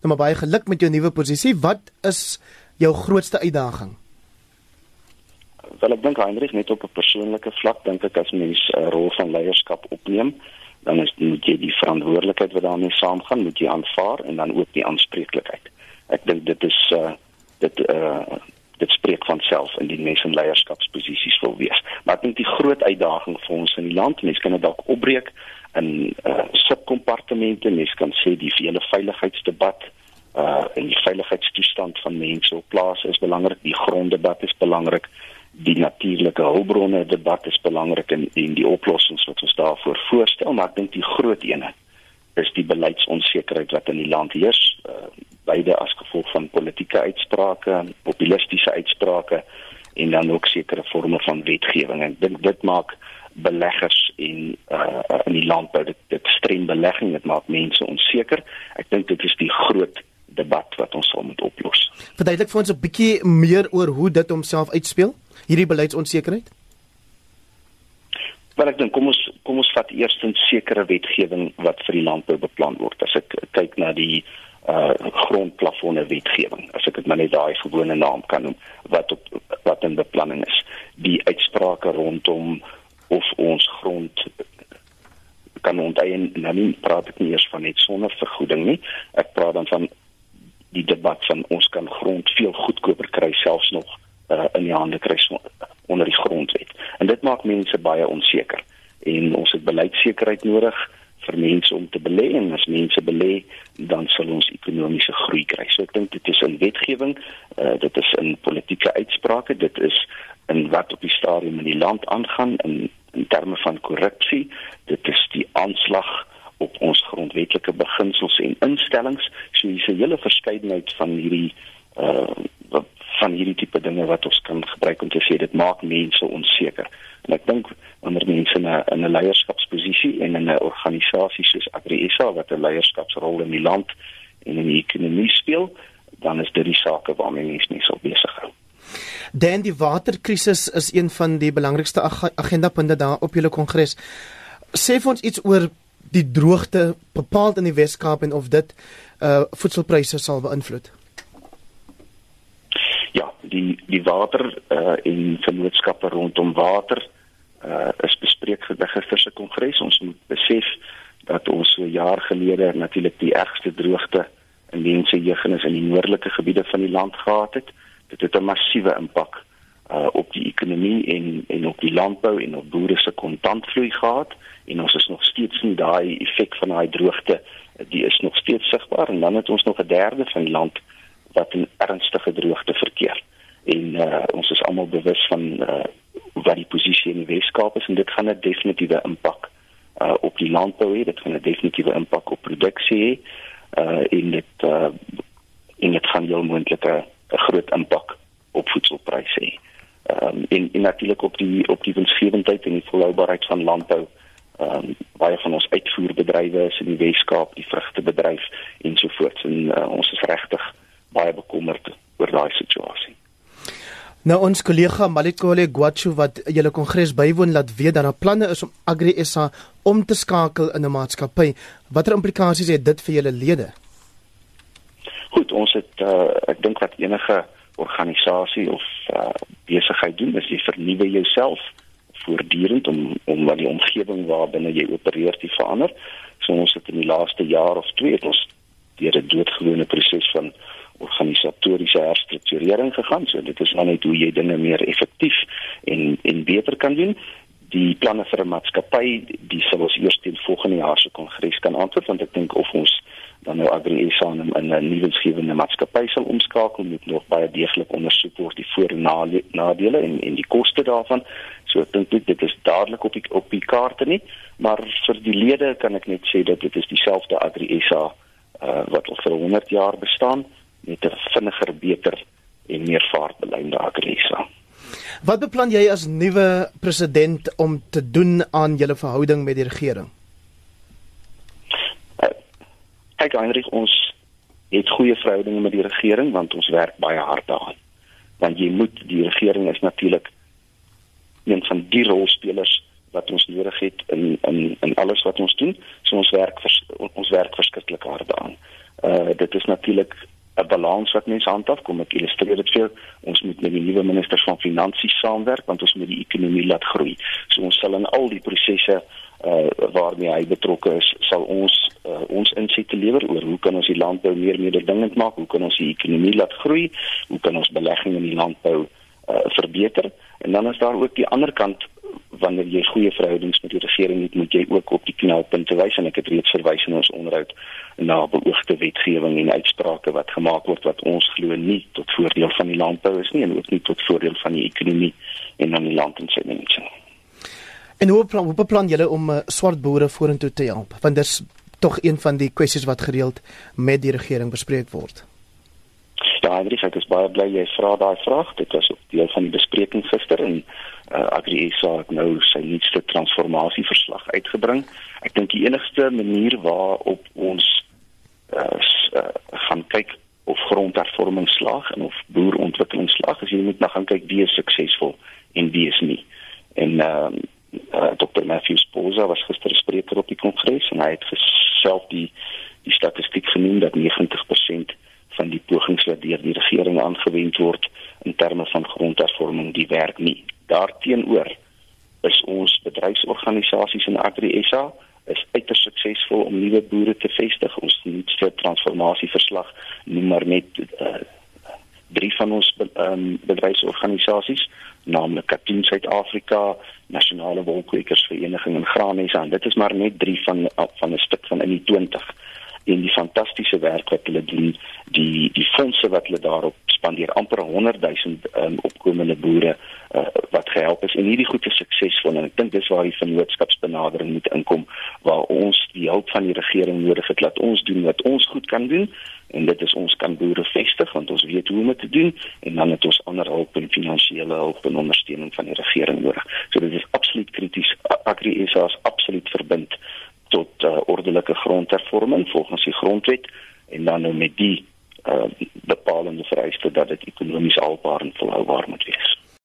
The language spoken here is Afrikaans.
Nou maar baie geluk met jou nuwe posisie. Wat is jou grootste uitdaging? Wel ek dink Heinrich net op 'n persoonlike vlak dink ek as mens 'n rol van leierskap opneem, dan is moet jy die verantwoordelikheid wat daarmee saamgaan, moet jy aanvaar en dan ook die aanspreeklikheid. Ek dink dit is uh dit uh dit spreek van self in die mense in leierskapsposisies wil wees. Maar ek dink die groot uitdaging vir ons in die land, mense kan dit dalk opbreek in uh subkompartemente, mense kan sê die hele veiligheidsdebat uh en die veiligheidstoestand van mense op plase is belangrik, die gronddebat is belangrik, die natuurlike hulpbronne debat is belangrik en, en die oplossings wat ons daarvoor voorstel, maar ek dink die groot ene is die beleidsonsekerheid wat in die land heers, uh, beide as gevolg van politieke uitsprake, populistiese uitsprake en dan ook sekere forme van wetgewing. Ek dink dit maak beleggers en uh, in die landbou dit, dit streng belegging, dit maak mense onseker. Ek dink dit is die groot debat wat ons sal moet oplos. Verduidelik vir ons 'n bietjie meer oor hoe dit homself uitspeel, hierdie beleidsonsekerheid. Wel ek dink kom ons kom ons vat eers 'n sekere wetgewing wat vir die landbou beplan word. As ek kyk na die uh grondplafonne wetgewing, as ek dit maar net daai gewone naam kan noem wat op wat in beplanning is. Die uitsprake rondom of ons grond kan onteien nou nie praat ek nie eers van net sonder vergoeding nie. Ek praat dan van die debat van ons kan grond veel goedkoper kry selfs nog uh, in die hande kry onder die grondwet. En dit maak mense baie onseker. En ons het beleidsekerheid nodig vir mense om te belê en as mense belê, dan sal ons ekonomiese groei kry. So ek dink dit is 'n wetgewing, uh, dit is 'n politieke uitsprake, dit is in wat op die stadium in die land aangaan in in terme van korrupsie. Dit is die aanslag op ons grondwetlike beginsels en instellings. So hier's 'n hele verskeidenheid van hierdie uh van hierdie tipe dinge wat ons kan gebruik om te sê dit maak mense onseker. En ek dink wanneer mense in 'n in 'n leierskapsposisie en in 'n organisasie soos AgriSA wat 'n leierskapsrol in die land en in die ekonomie speel, dan is dit die sake waarmee mense nie sou besig hou. Dan die waterkrisis is een van die belangrikste ag agendapunte daar op julle kongres. Sê vir ons iets oor die droogte bepaald in die Weskaap en of dit uh voedselpryse sal beïnvloed. Ja, die die water uh en vennootskappe rondom water uh is bespreek vir gister se kongres. Ons moet besef dat ons so jaar gelede natuurlik die ergste droogte in mense jeugennis in die noordelike gebiede van die land gehad het. Dit het 'n massiewe impak uh op die ekonomie en en op die landbou en op boere se kontantvloei gehad. En ons is nog steeds in daai effek van daai droogte die is nog steeds sigbaar. En dan het ons nog 'n derde van land wat in ernstige droogte verkeer. En uh, ons is almal bewus van uh, wat die posisie in die Weskaap is. En dit gaan 'n definitiewe impak uh, op die landbou hê. Dit gaan 'n definitiewe impak op produksie hê. Uh, en dit uh, en dit gaan heel moontlik 'n groot impak op voedselpryse hê um, en en natuurlik op die op die winsgewendheid en die volhoubaarheid van landbou ehm um, baie van ons uitvoerbedrywe is in die Weskaap, die vrugtebedryf ensovoorts en uh, ons is regtig baie bekommerd oor daai situasie. Nou ons kollega Malikole Gwachu wat julle kongres bywoon laat weet dat daar planne is om Agri SA om te skakel in 'n maatskappy. Watter implikasies het dit vir julle lede? Ons het uh, ek dink wat enige organisasie of uh, besigheid doen is jy vernuwe jouself voortdurend om om wat die omgewing waarbinne jy opereer te verander. So ons het in die laaste jaar of twee het ons deur 'n doodgewone proses van organisatoriese herstrukturering gegaan. So dit is net hoe jy dinge meer effektief en en beter kan doen. Die planne vir 'n maatskappy, die sal ons eers teen volgende jaar se kongres kan antwoord want ek dink of ons dan nou AgriSA in 'n nuwe skewende maatskappy sal omskakel moet nog baie deeglik ondersoek word die voor en nadele en en die koste daarvan. So ek dink dit is dadelik op die op die kaarte nie, maar vir die lede kan ek net sê dat dit is dieselfde AgriSA uh, wat al vir 100 jaar bestaan met 'n vinniger, beter en meer vaartbelynde AgriSA. Wat beplan jy as nuwe president om te doen aan julle verhouding met die regering? Kyk Heinrich ons het goeie verhoudinge met die regering want ons werk baie hard daaraan. Want jy moet die regering is natuurlik een van die rolspelers wat ons nodig het in in in alles wat ons doen. So ons werk vers, ons werk verskriklik hard daaraan. Uh dit is natuurlik 'n balans wat mense handhaaf. Kom ek illustreer dit vir jou. Ons moet met die nuwe minister van finansies saamwerk want ons moet die ekonomie laat groei. So ons sal in al die prosesse uh waarmee hy betrokke is, sal ons uh, ons insette lewer oor hoe kan ons die landbou meer mededingend maak? Hoe kan ons die ekonomie laat groei? Hoe kan ons belegging in die landbou uh, verbeter? En dan is daar ook die ander kant wanneer jy goeie verhoudings met die regering het, moet jy ook op die knelpunte wys en ek het reeds verwys in ons onderhoud na beoogde wetgewing en uitsprake wat gemaak word wat ons glo nie tot voordeel van die landbou is nie en ook nie tot voordeel van die ekonomie en dan die land en sy mense. En hoe plan, hoe beplan julle om uh, swart boere vorentoe te help? Want dis tog een van die kwessies wat gereeld met die regering bespreek word. Ja, ek is baie bly jy vra daai vraag. Dit was ook deel van die bespreking gister en uh, AgriSA het nou sy nuutste transformasieverslag uitgebring. Ek dink die enigste manier waarop ons uh, uh, gaan kyk of grondhervorming slaag en of boerontwikkeling slaag, is jy moet nou gaan kyk wie is suksesvol en wie is nie. En ehm uh, uh, Dr. Matthew Sposa was gister spreker op die kongres en hy het self die die statistiek genoem dat 90% van die pogings deur die regering aangewend word in terme van grondhervorming die werk nie. Daarteenoor is ons bedryfsorganisasies in AgriSA is uiters suksesvol om nuwe boere te vestig. Ons nuutste transformasieverslag noem maar net uh, drie van ons um, bedryfsorganisasies, naamlik Katoen Suid-Afrika, Nasionale Wolkwekersvereniging en Graanesa. Dit is maar net drie van van 'n stuk van in die 20 en die fantastiese werk wat hulle doen, die die fondse wat hulle daarop spandeer, amper 100 000 um, opkomende boere uh, wat gehelp is en hierdie goeie suksesvol en ek dink dis waar die vennootskapsbenadering moet inkom waar ons die hulp van die regering nodig het dat ons doen wat ons goed kan doen en dit is ons kan boere vestig want ons weet hoe om dit te doen en dan het ons ander hulp en finansiële hulp en ondersteuning van die regering nodig. So dit is absoluut krities. Agri SA is absoluut verbind grondhervorming volgens die grondwet en dan nou met die uh, bepalende vereiste dat dit ekonomies haalbaar en volhoubaar moet wees.